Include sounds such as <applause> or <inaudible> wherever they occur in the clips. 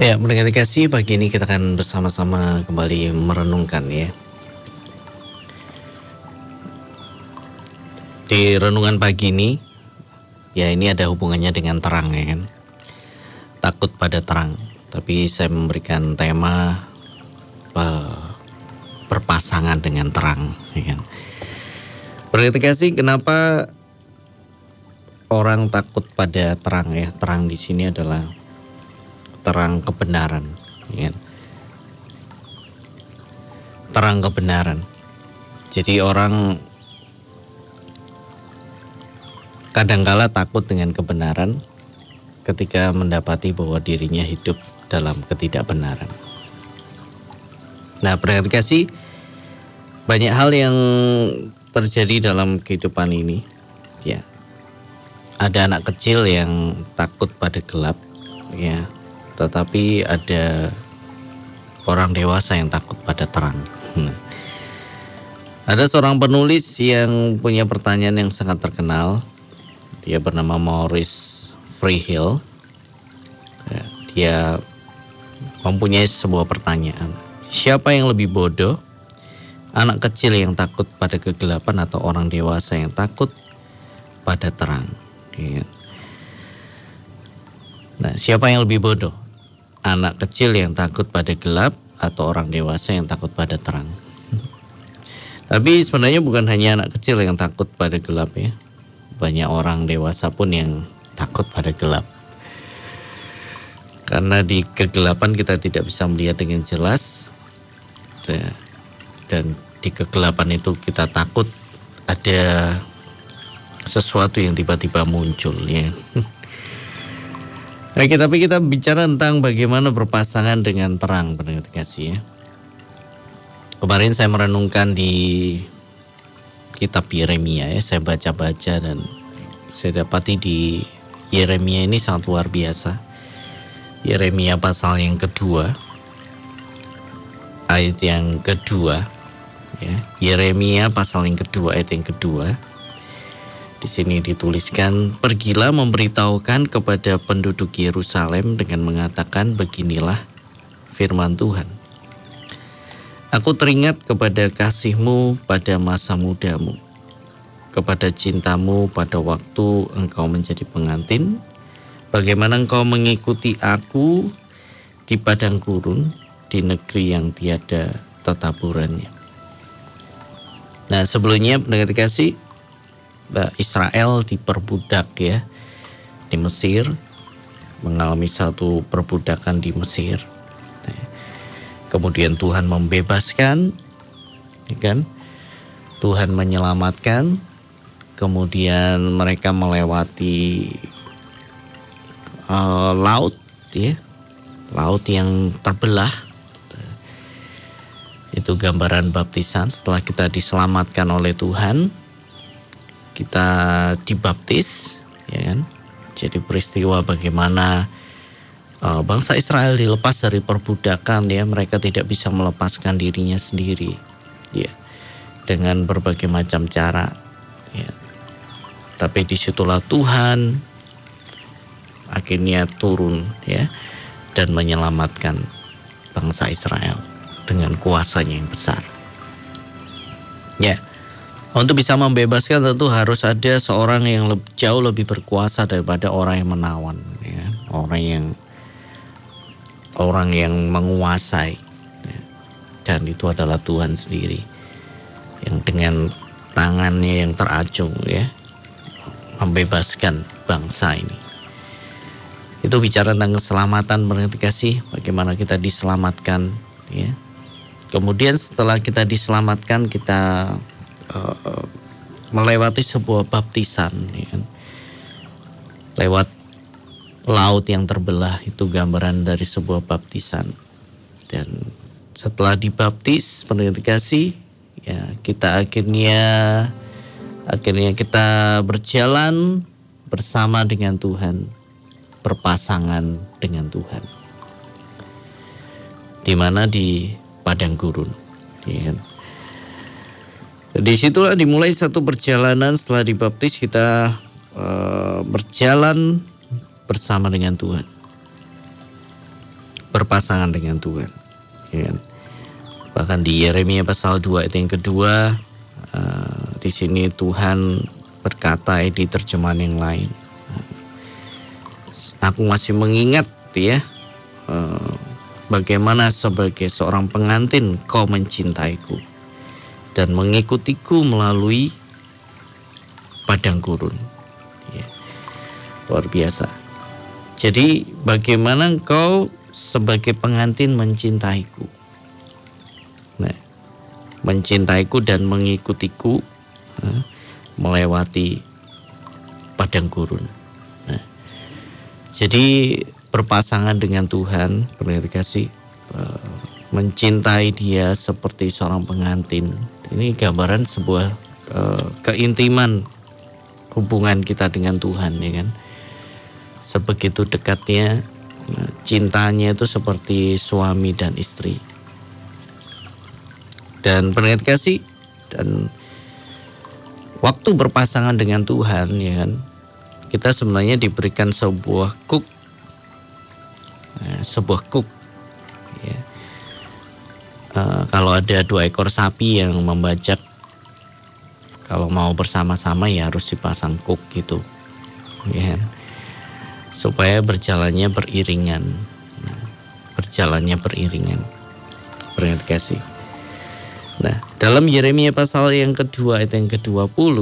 Ya, mendengar kasih pagi ini kita akan bersama-sama kembali merenungkan ya. Di renungan pagi ini, ya ini ada hubungannya dengan terang ya kan. Takut pada terang, tapi saya memberikan tema berpasangan dengan terang ya kan. Mendengar kasih kenapa orang takut pada terang ya? Terang di sini adalah terang kebenaran ya. terang kebenaran. Jadi orang kadangkala takut dengan kebenaran ketika mendapati bahwa dirinya hidup dalam ketidakbenaran. Nah perhatikan sih banyak hal yang terjadi dalam kehidupan ini ya. Ada anak kecil yang takut pada gelap ya tetapi ada orang dewasa yang takut pada terang. Hmm. Ada seorang penulis yang punya pertanyaan yang sangat terkenal. Dia bernama Maurice Freehill. Ya, dia mempunyai sebuah pertanyaan. Siapa yang lebih bodoh? Anak kecil yang takut pada kegelapan atau orang dewasa yang takut pada terang? Ya. Nah, siapa yang lebih bodoh? Anak kecil yang takut pada gelap atau orang dewasa yang takut pada terang. Tapi sebenarnya bukan hanya anak kecil yang takut pada gelap ya. Banyak orang dewasa pun yang takut pada gelap. Karena di kegelapan kita tidak bisa melihat dengan jelas. Dan di kegelapan itu kita takut ada sesuatu yang tiba-tiba muncul ya. <laughs> Oke, tapi kita bicara tentang bagaimana berpasangan dengan terang, pendengar kasih ya. Kemarin saya merenungkan di kitab Yeremia ya, saya baca-baca dan saya dapati di Yeremia ini sangat luar biasa. Yeremia pasal yang kedua, ayat yang kedua, ya. Yeremia pasal yang kedua, ayat yang kedua di sini dituliskan, pergilah memberitahukan kepada penduduk Yerusalem dengan mengatakan beginilah firman Tuhan. Aku teringat kepada kasihmu pada masa mudamu, kepada cintamu pada waktu engkau menjadi pengantin, bagaimana engkau mengikuti aku di padang gurun, di negeri yang tiada tetaburannya. Nah sebelumnya pendengar kasih, Israel diperbudak ya di Mesir mengalami satu perbudakan di Mesir. Kemudian Tuhan membebaskan, ya kan? Tuhan menyelamatkan. Kemudian mereka melewati uh, laut, ya, laut yang terbelah. Itu gambaran baptisan setelah kita diselamatkan oleh Tuhan kita dibaptis, ya kan? Jadi peristiwa bagaimana uh, bangsa Israel dilepas dari perbudakan, ya mereka tidak bisa melepaskan dirinya sendiri, ya dengan berbagai macam cara, ya. Tapi di situlah Tuhan akhirnya turun, ya dan menyelamatkan bangsa Israel dengan kuasanya yang besar. Ya. Untuk bisa membebaskan tentu harus ada seorang yang lebih, jauh lebih berkuasa daripada orang yang menawan, ya. orang yang orang yang menguasai, ya. dan itu adalah Tuhan sendiri yang dengan tangannya yang teracung ya membebaskan bangsa ini. Itu bicara tentang keselamatan berarti kasih bagaimana kita diselamatkan ya. Kemudian setelah kita diselamatkan kita uh, melewati sebuah baptisan ya kan? lewat laut yang terbelah itu gambaran dari sebuah baptisan dan setelah dibaptis kasih ya kita akhirnya akhirnya kita berjalan bersama dengan Tuhan berpasangan dengan Tuhan di mana di padang gurun ya kan? Di situlah dimulai satu perjalanan setelah dibaptis kita uh, berjalan bersama dengan Tuhan. berpasangan dengan Tuhan. Ya kan? Bahkan di Yeremia pasal 2 ayat yang kedua, uh, di sini Tuhan berkata di terjemahan yang lain. Aku masih mengingat ya uh, bagaimana sebagai seorang pengantin kau mencintaiku dan mengikutiku melalui padang gurun. Ya. Luar biasa. Jadi bagaimana engkau sebagai pengantin mencintaiku? Nah, mencintaiku dan mengikutiku nah, melewati padang gurun. Nah, jadi berpasangan dengan Tuhan, kasih uh, mencintai Dia seperti seorang pengantin. Ini gambaran sebuah uh, keintiman hubungan kita dengan Tuhan, ya kan? sebegitu dekatnya cintanya itu seperti suami dan istri. Dan pendengar kasih dan waktu berpasangan dengan Tuhan ya kan kita sebenarnya diberikan sebuah kuk sebuah kuk. Uh, kalau ada dua ekor sapi yang membajak kalau mau bersama-sama ya harus dipasang kuk gitu. Ya. Supaya berjalannya beriringan. Berjalannya beriringan. Beringat kasih nah dalam Yeremia pasal yang kedua ayat yang ke-20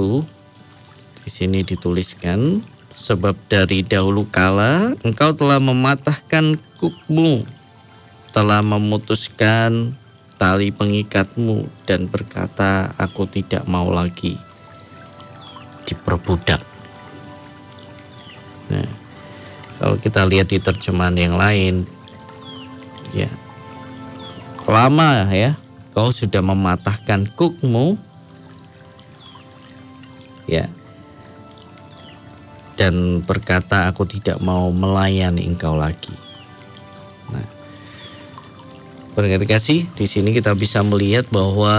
di sini dituliskan sebab dari dahulu kala engkau telah mematahkan kukmu telah memutuskan tali pengikatmu dan berkata aku tidak mau lagi diperbudak nah kalau kita lihat di terjemahan yang lain, ya lama ya kau sudah mematahkan kukmu, ya dan berkata aku tidak mau melayani engkau lagi. Nah, kasih di sini kita bisa melihat bahwa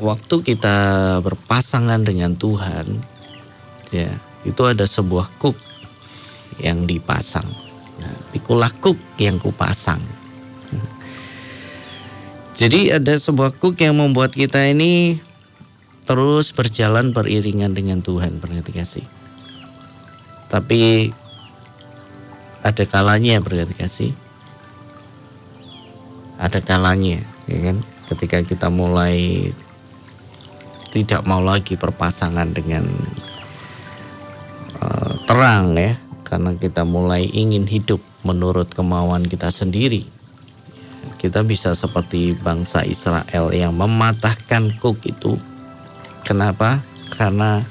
waktu kita berpasangan dengan Tuhan, ya itu ada sebuah kuk yang dipasang. Nah, pikulah kuk yang kupasang. Jadi ada sebuah kuk yang membuat kita ini terus berjalan beriringan dengan Tuhan, berarti kasih. Tapi ada kalanya berarti kasih. Ada kalanya, ya kan? Ketika kita mulai tidak mau lagi berpasangan dengan uh, terang ya karena kita mulai ingin hidup menurut kemauan kita sendiri. Kita bisa seperti bangsa Israel yang mematahkan kuk itu. Kenapa? Karena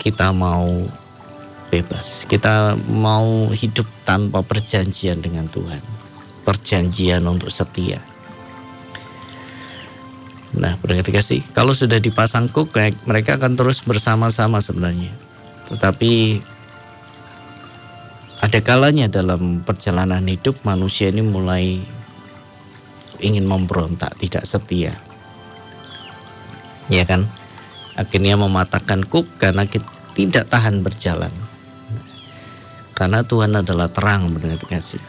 kita mau bebas. Kita mau hidup tanpa perjanjian dengan Tuhan. Perjanjian untuk setia. Nah, berarti kasih. Kalau sudah dipasang kuk, mereka akan terus bersama-sama sebenarnya. Tetapi ada kalanya dalam perjalanan hidup manusia ini mulai ingin memberontak, tidak setia. Ya kan? Akhirnya mematahkan kuk karena kita tidak tahan berjalan. Karena Tuhan adalah terang benar kasih.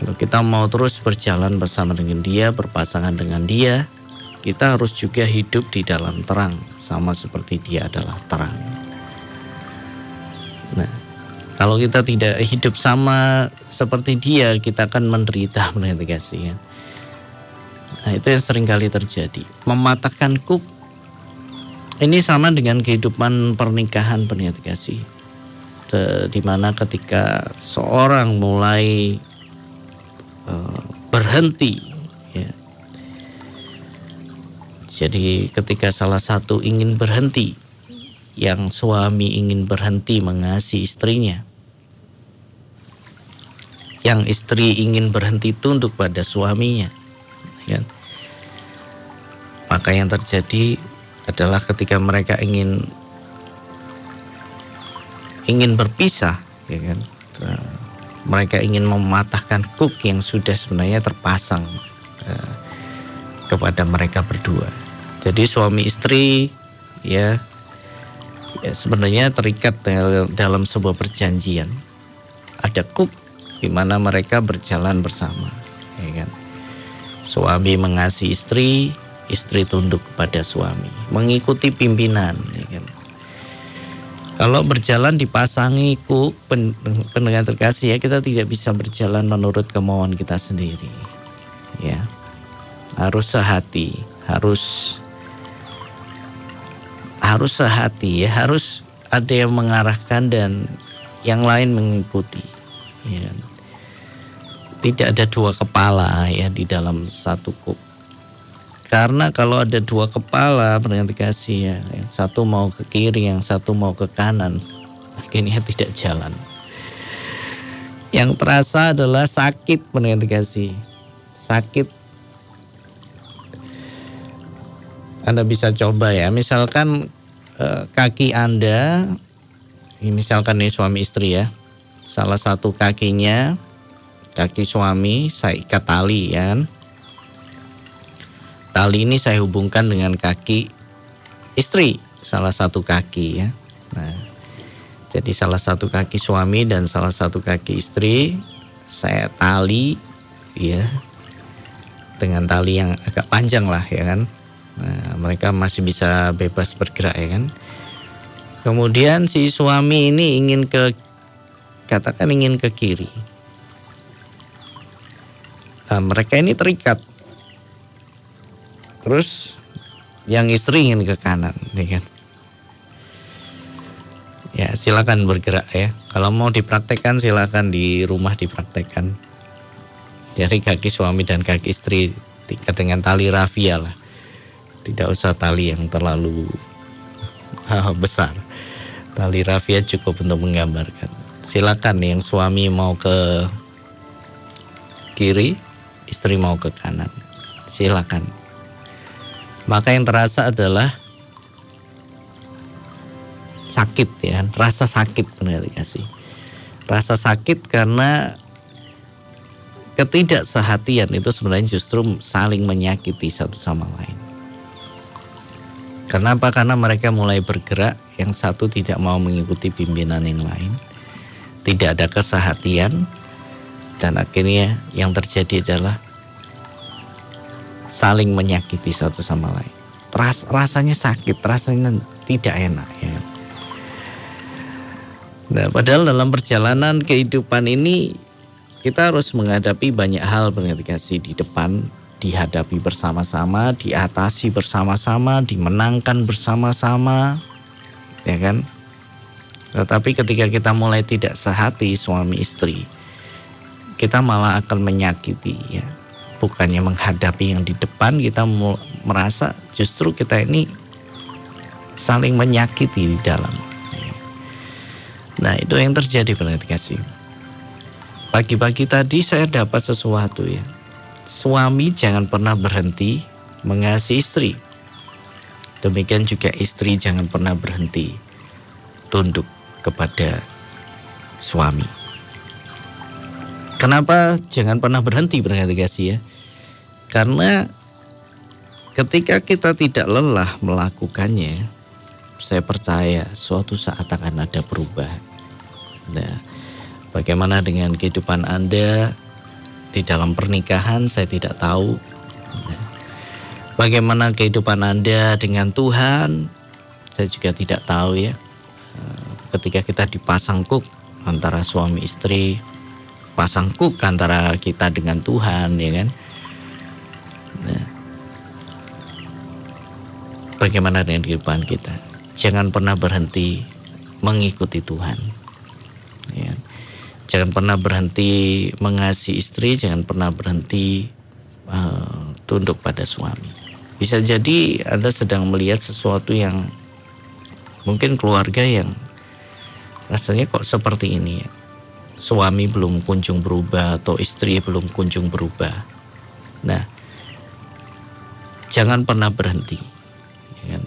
Kalau kita mau terus berjalan bersama dengan dia, berpasangan dengan dia, kita harus juga hidup di dalam terang. Sama seperti dia adalah terang. Nah, kalau kita tidak hidup sama seperti dia, kita akan menderita <laughs> kasih ya. Nah itu yang sering kali terjadi. Mematahkan kuk ini sama dengan kehidupan pernikahan pendengar kasih. Di mana ketika seorang mulai uh, berhenti ya. Jadi ketika salah satu ingin berhenti yang suami ingin berhenti mengasihi istrinya yang istri ingin berhenti tunduk pada suaminya. Ya. Maka yang terjadi adalah ketika mereka ingin ingin berpisah, ya kan? Mereka ingin mematahkan kuk yang sudah sebenarnya terpasang uh, kepada mereka berdua. Jadi suami istri ya, ya sebenarnya terikat dalam sebuah perjanjian. Ada kuk di mana mereka berjalan bersama. ya kan? Suami mengasihi istri, istri tunduk kepada suami, mengikuti pimpinan, ya kan? Kalau berjalan dipasangi kuk pendengar terkasih ya kita tidak bisa berjalan menurut kemauan kita sendiri. Ya. Harus sehati, harus harus sehati ya, harus ada yang mengarahkan dan yang lain mengikuti. Ya. Tidak ada dua kepala ya di dalam satu kuk. Karena kalau ada dua kepala kasih ya, yang satu mau ke kiri, yang satu mau ke kanan, akhirnya tidak jalan. Yang terasa adalah sakit kasih, sakit. Anda bisa coba ya, misalkan eh, kaki Anda misalkan ini suami istri ya salah satu kakinya kaki suami saya ikat tali ya? Tali ini saya hubungkan dengan kaki istri salah satu kaki ya nah jadi salah satu kaki suami dan salah satu kaki istri saya tali ya dengan tali yang agak panjang lah ya kan nah, mereka masih bisa bebas bergerak ya kan Kemudian si suami ini ingin ke katakan ingin ke kiri. Nah, mereka ini terikat. Terus yang istri ingin ke kanan, ya kan? Ya, silakan bergerak ya. Kalau mau dipraktekkan silakan di rumah dipraktekkan. Jadi kaki suami dan kaki istri terikat dengan tali rafia lah. Tidak usah tali yang terlalu <laughs> besar. Tali rafia cukup untuk menggambarkan. Silakan yang suami mau ke kiri, istri mau ke kanan. Silakan. Maka yang terasa adalah sakit ya, rasa sakit benar kasih. Rasa sakit karena ketidaksehatian itu sebenarnya justru saling menyakiti satu sama lain. Kenapa? Karena mereka mulai bergerak, yang satu tidak mau mengikuti pimpinan yang lain, tidak ada kesehatian, dan akhirnya yang terjadi adalah saling menyakiti satu sama lain. Ras, rasanya sakit, rasanya tidak enak. Ya. Nah, padahal dalam perjalanan kehidupan ini kita harus menghadapi banyak hal kasih di depan dihadapi bersama-sama, diatasi bersama-sama, dimenangkan bersama-sama, ya kan? Tetapi ketika kita mulai tidak sehati suami istri, kita malah akan menyakiti ya. Bukannya menghadapi yang di depan, kita merasa justru kita ini saling menyakiti di dalam. Nah itu yang terjadi berarti kasih. Pagi-pagi tadi saya dapat sesuatu ya suami jangan pernah berhenti mengasihi istri. Demikian juga istri jangan pernah berhenti tunduk kepada suami. Kenapa jangan pernah berhenti berhenti kasih ya? Karena ketika kita tidak lelah melakukannya, saya percaya suatu saat akan ada perubahan. Nah, bagaimana dengan kehidupan Anda di dalam pernikahan? Saya tidak tahu. Bagaimana kehidupan Anda dengan Tuhan? Saya juga tidak tahu ya. Eh, ketika kita dipasang kuk antara suami istri pasang kuk antara kita dengan Tuhan ya kan bagaimana dengan kehidupan kita jangan pernah berhenti mengikuti Tuhan ya Jangan pernah berhenti mengasihi istri, jangan pernah berhenti uh, tunduk pada suami. Bisa jadi Anda sedang melihat sesuatu yang mungkin keluarga yang rasanya kok seperti ini ya. Suami belum kunjung berubah atau istri belum kunjung berubah. Nah, jangan pernah berhenti. Kan?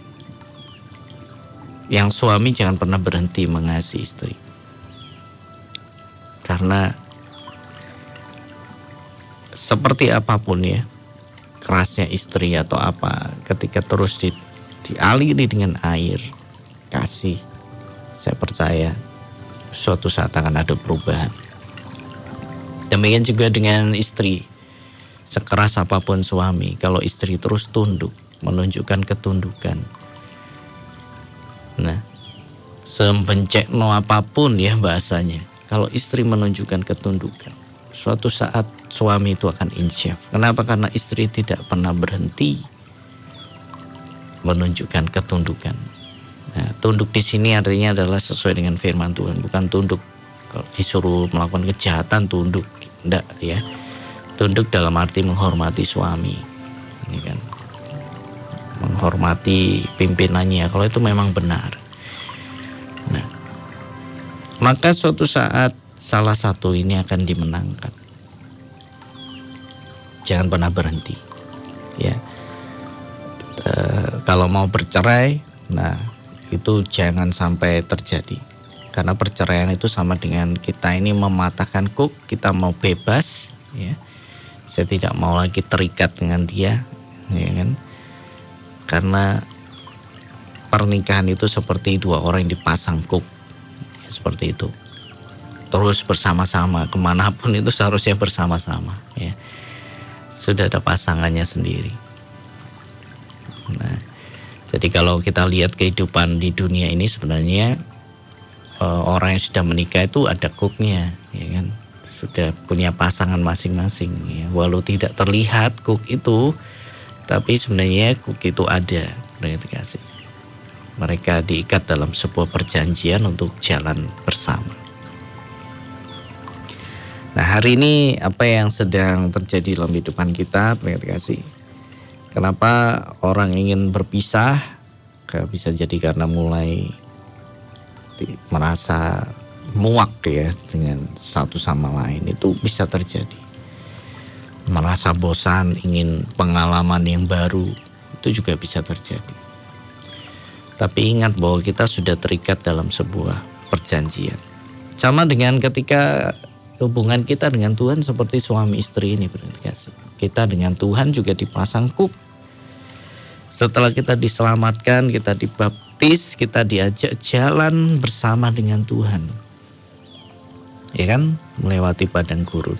Yang suami jangan pernah berhenti mengasihi istri. Karena seperti apa pun ya kerasnya istri atau apa ketika terus di, dialiri dengan air kasih saya percaya suatu saat akan ada perubahan. Demikian juga dengan istri. Sekeras apa pun suami, kalau istri terus tunduk, menunjukkan ketundukan. Nah, no apa pun ya bahasanya, kalau istri menunjukkan ketundukan, suatu saat suami itu akan insyaf. Kenapa? Karena istri tidak pernah berhenti menunjukkan ketundukan. Nah, tunduk di sini artinya adalah sesuai dengan firman Tuhan, bukan tunduk kalau disuruh melakukan kejahatan tunduk, tidak ya tunduk dalam arti menghormati suami ini kan menghormati pimpinannya kalau itu memang benar. Nah maka suatu saat salah satu ini akan dimenangkan. Jangan pernah berhenti ya. E, kalau mau bercerai nah itu jangan sampai terjadi. Karena perceraian itu sama dengan kita ini mematahkan kuk kita mau bebas ya. Saya tidak mau lagi terikat dengan dia ya kan karena pernikahan itu seperti dua orang yang dipasang kuk. Ya, seperti itu. Terus bersama-sama ke mana pun itu seharusnya bersama-sama ya. Sudah ada pasangannya sendiri. Nah jadi kalau kita lihat kehidupan di dunia ini sebenarnya eh, orang yang sudah menikah itu ada kuknya ya kan? Sudah punya pasangan masing-masing ya. Walau tidak terlihat kuk itu, tapi sebenarnya kuk itu ada. Mereka. Mereka diikat dalam sebuah perjanjian untuk jalan bersama. Nah hari ini apa yang sedang terjadi dalam kehidupan kita, kasih. Kenapa orang ingin berpisah? Bisa jadi karena mulai merasa muak ya dengan satu sama lain itu bisa terjadi. Merasa bosan, ingin pengalaman yang baru itu juga bisa terjadi. Tapi ingat bahwa kita sudah terikat dalam sebuah perjanjian. Sama dengan ketika hubungan kita dengan Tuhan seperti suami istri ini berarti Kita dengan Tuhan juga dipasang kuk. Setelah kita diselamatkan, kita dibaptis, kita diajak jalan bersama dengan Tuhan ya kan melewati padang gurun.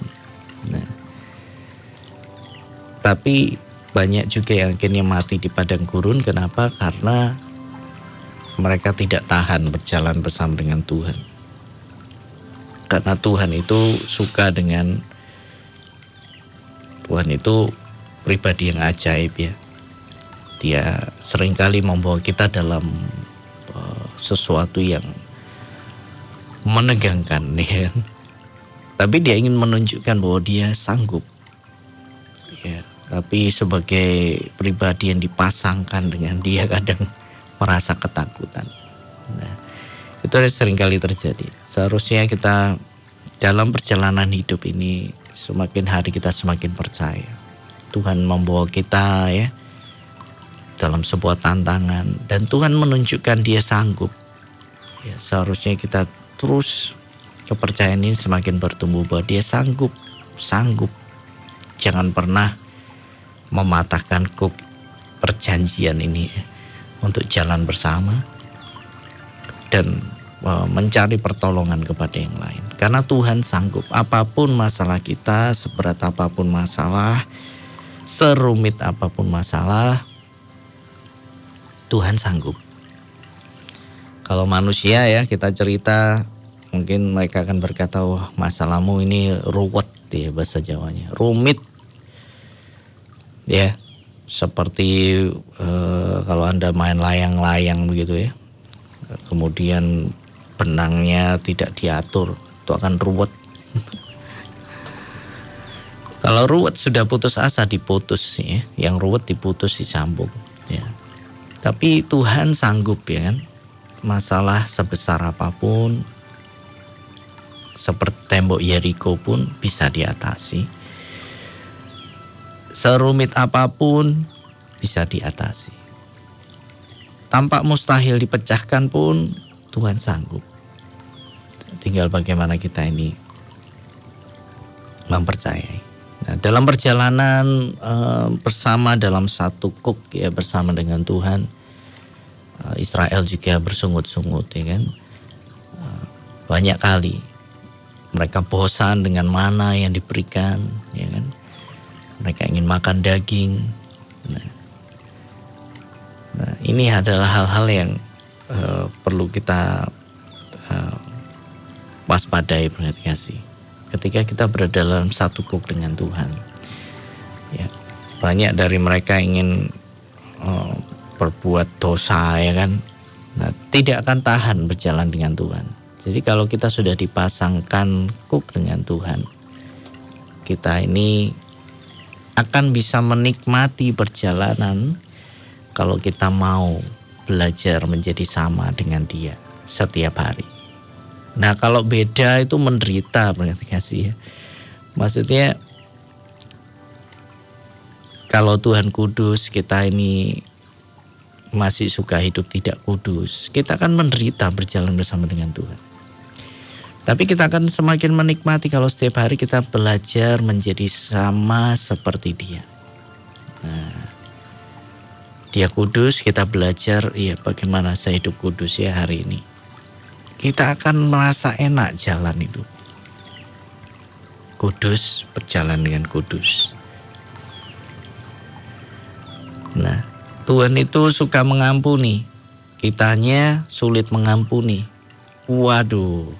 Tapi banyak juga yang akhirnya mati di padang gurun. Kenapa? Karena mereka tidak tahan berjalan bersama dengan Tuhan. Karena Tuhan itu suka dengan Tuhan itu pribadi yang ajaib ya. Dia sering kali membawa kita dalam uh, sesuatu yang menegangkan nih <laughs> kan. Tapi dia ingin menunjukkan bahwa dia sanggup. Ya, tapi sebagai pribadi yang dipasangkan dengan dia <laughs> kadang merasa ketakutan. Nah, itu sering kali terjadi. Seharusnya kita dalam perjalanan hidup ini semakin hari kita semakin percaya. Tuhan membawa kita ya dalam sebuah tantangan dan Tuhan menunjukkan dia sanggup. Ya, seharusnya kita terus kepercayaan ini semakin bertumbuh bahwa dia sanggup, sanggup. Jangan pernah mematahkan kuk perjanjian ini untuk jalan bersama dan e, mencari pertolongan kepada yang lain. Karena Tuhan sanggup apa pun masalah kita, seberat apa pun masalah, serumit apa pun masalah, Tuhan sanggup. Kalau manusia ya kita cerita mungkin mereka akan berkata wah masalahmu ini ruwet ya bahasa Jawanya rumit ya seperti uh, kalau anda main layang-layang begitu ya kemudian benangnya tidak diatur itu akan ruwet. <laughs> Kalau ruwet sudah putus asa diputus ya. Yang ruwet diputus disambung ya. Tapi Tuhan sanggup ya kan? Masalah sebesar apa pun seperti tembok Yeriko pun bisa diatasi. Serumit apa pun bisa diatasi. Tampak mustahil dipecahkan pun Tuhan sanggup. Tinggal bagaimana kita ini mempercayai. Nah, dalam perjalanan uh, bersama dalam satu kuk ya bersama dengan Tuhan, uh, Israel juga bersungut-sungut ya kan. Uh, banyak kali mereka bosan dengan mana yang diberikan ya kan mereka ingin makan daging. Nah, nah ini adalah hal-hal yang uh, perlu kita uh, waspadai kasih. Ketika kita berada dalam satu kuk dengan Tuhan, ya banyak dari mereka ingin uh, berbuat dosa ya kan, nah tidak akan tahan berjalan dengan Tuhan. Jadi kalau kita sudah dipasangkan kuk dengan Tuhan, kita ini akan bisa menikmati perjalanan kalau kita mau belajar menjadi sama dengan dia setiap hari. Nah kalau beda itu menderita berarti kasih ya. Maksudnya kalau Tuhan kudus kita ini masih suka hidup tidak kudus, kita akan menderita berjalan bersama dengan Tuhan. Tapi kita akan semakin menikmati kalau setiap hari kita belajar menjadi sama seperti dia. Nah, dia kudus, kita belajar, iya bagaimana saya hidup kudus ya hari ini. Kita akan merasa enak jalan itu. Kudus, berjalan dengan kudus. Nah, Tuhan itu suka mengampuni. Kitanya sulit mengampuni. Waduh,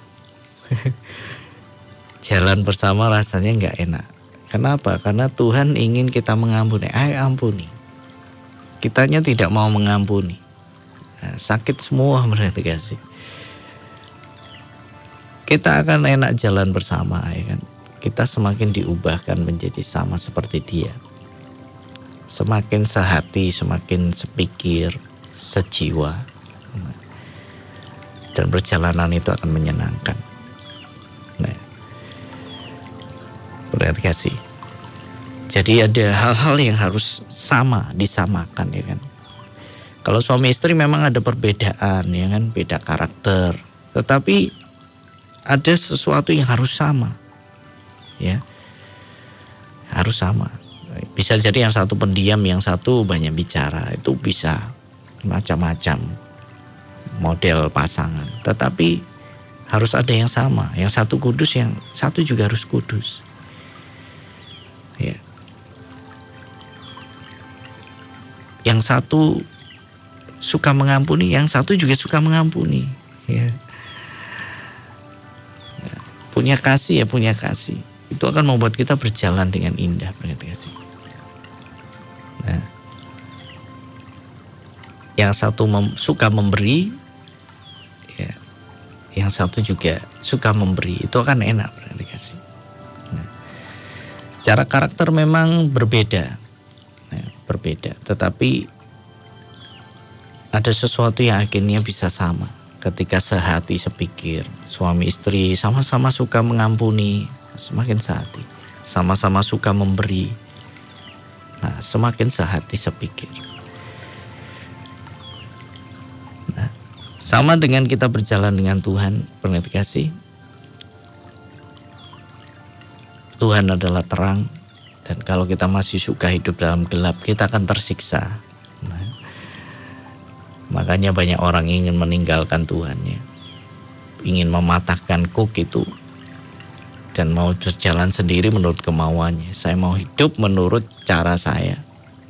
<laughs> jalan bersama rasanya nggak enak. Kenapa? Karena Tuhan ingin kita mengampuni. Ayo ampuni. Kitanya tidak mau mengampuni. Nah, sakit semua berarti kasih. Kita akan enak jalan bersama ya kan. Kita semakin diubahkan menjadi sama seperti dia. Semakin sehati, semakin sepikir, sejiwa. Dan perjalanan itu akan menyenangkan. Berarti kasih. Jadi ada hal-hal yang harus sama disamakan ya kan. Kalau suami istri memang ada perbedaan ya kan, beda karakter. Tetapi ada sesuatu yang harus sama. Ya. Harus sama. Bisa jadi yang satu pendiam, yang satu banyak bicara. Itu bisa macam-macam model pasangan. Tetapi harus ada yang sama. Yang satu kudus, yang satu juga harus kudus. Yang satu suka mengampuni, yang satu juga suka mengampuni. Ya. ya. Punya kasih ya punya kasih. Itu akan membuat kita berjalan dengan indah. Nah, yang satu mem suka memberi, ya, yang satu juga suka memberi. Itu akan enak kasih. Cara karakter memang berbeda, berbeda. Tetapi ada sesuatu yang akhirnya bisa sama. Ketika sehati sepikir, suami istri sama-sama suka mengampuni, semakin sehati. Sama-sama suka memberi, nah semakin sehati sepikir. Nah, sama dengan kita berjalan dengan Tuhan, pernah Tuhan adalah terang dan kalau kita masih suka hidup dalam gelap kita akan tersiksa. Nah, makanya banyak orang ingin meninggalkan Tuhan ya. Ingin mematahkan kuk itu dan mau berjalan sendiri menurut kemauannya. Saya mau hidup menurut cara saya.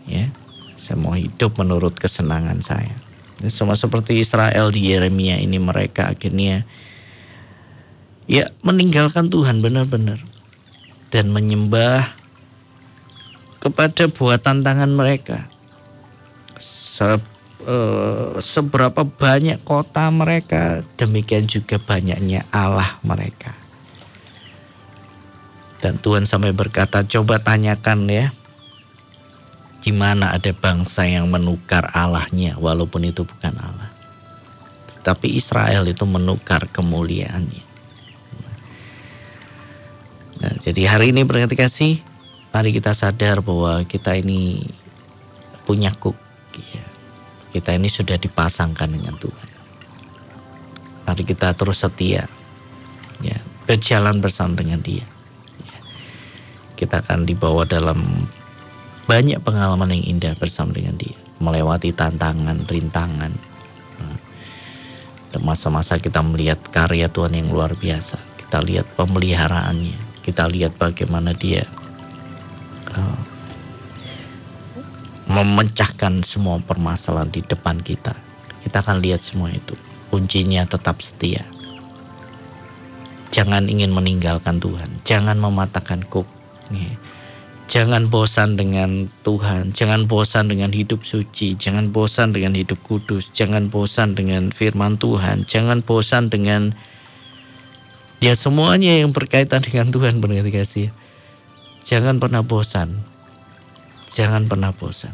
Ya. Saya mau hidup menurut kesenangan saya. Ini sama seperti Israel di Yeremia ini mereka akhirnya ya meninggalkan Tuhan benar-benar dan menyembah kepada buatan tangan mereka. Se, e, seberapa banyak kota mereka, demikian juga banyaknya Allah mereka. Dan Tuhan sampai berkata, coba tanyakan ya, di mana ada bangsa yang menukar Allahnya walaupun itu bukan Allah. Tetapi Israel itu menukar kemuliaannya. Nah, jadi hari ini berarti kasih, mari kita sadar bahwa kita ini punya kuk. Ya. Kita ini sudah dipasangkan dengan Tuhan. Mari kita terus setia, ya, berjalan bersama dengan Dia. Ya. Kita akan dibawa dalam banyak pengalaman yang indah bersama dengan Dia, melewati tantangan, rintangan. Dan masa-masa kita melihat karya Tuhan yang luar biasa, kita lihat pemeliharaannya, kita lihat bagaimana dia memecahkan semua permasalahan di depan kita. Kita akan lihat semua itu. Kuncinya tetap setia. Jangan ingin meninggalkan Tuhan. Jangan mematahkan kuk. Jangan bosan dengan Tuhan. Jangan bosan dengan hidup suci. Jangan bosan dengan hidup kudus. Jangan bosan dengan firman Tuhan. Jangan bosan dengan ya semuanya yang berkaitan dengan Tuhan benar kasih. Jangan pernah bosan. Jangan pernah bosan.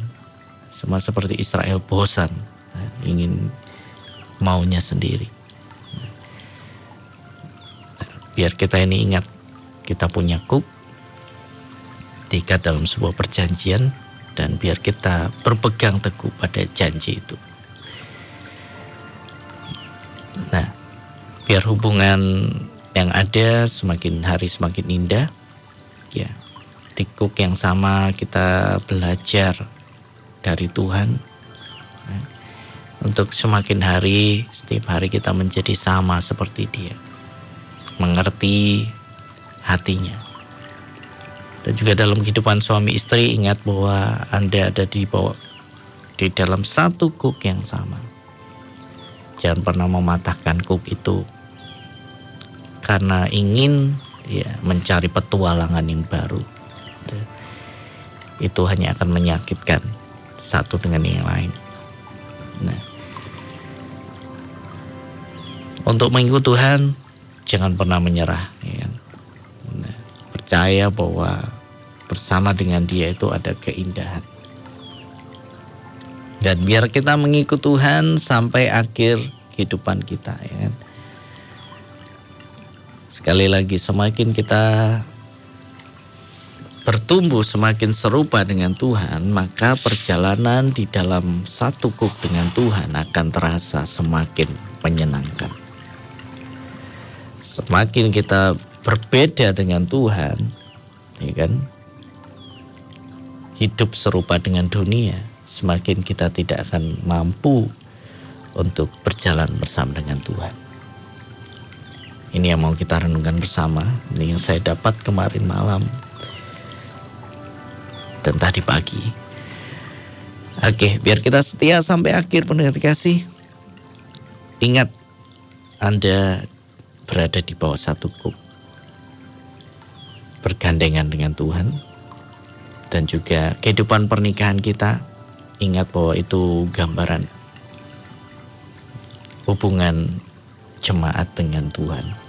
Sama seperti Israel bosan ingin maunya sendiri. Biar kita ini ingat kita punya kuk, diikat dalam sebuah perjanjian dan biar kita berpegang teguh pada janji itu. Nah, biar hubungan yang ada semakin hari semakin indah, ya di kuk yang sama kita belajar dari Tuhan untuk semakin hari setiap hari kita menjadi sama seperti Dia mengerti hatinya. Dan juga dalam kehidupan suami istri ingat bahwa Anda ada di bawah di dalam satu kuk yang sama. Jangan pernah mematahkan kuk itu karena ingin ya mencari petualangan yang baru. Itu hanya akan menyakitkan satu dengan yang lain. Nah, untuk mengikut Tuhan jangan pernah menyerah ya kan? nah, percaya bahwa bersama dengan dia itu ada keindahan dan biar kita mengikut Tuhan sampai akhir kehidupan kita ya kan sekali lagi semakin kita bertumbuh semakin serupa dengan Tuhan, maka perjalanan di dalam satu kuk dengan Tuhan akan terasa semakin menyenangkan semakin kita berbeda dengan Tuhan, ya kan? Hidup serupa dengan dunia, semakin kita tidak akan mampu untuk berjalan bersama dengan Tuhan. Ini yang mau kita renungkan bersama, ini yang saya dapat kemarin malam dan tadi pagi. Oke, biar kita setia sampai akhir pendengar kasih. Ingat, Anda berada di bawah satu kuk. Bergandengan dengan Tuhan. Dan juga kehidupan pernikahan kita. Ingat bahwa itu gambaran hubungan jemaat dengan Tuhan.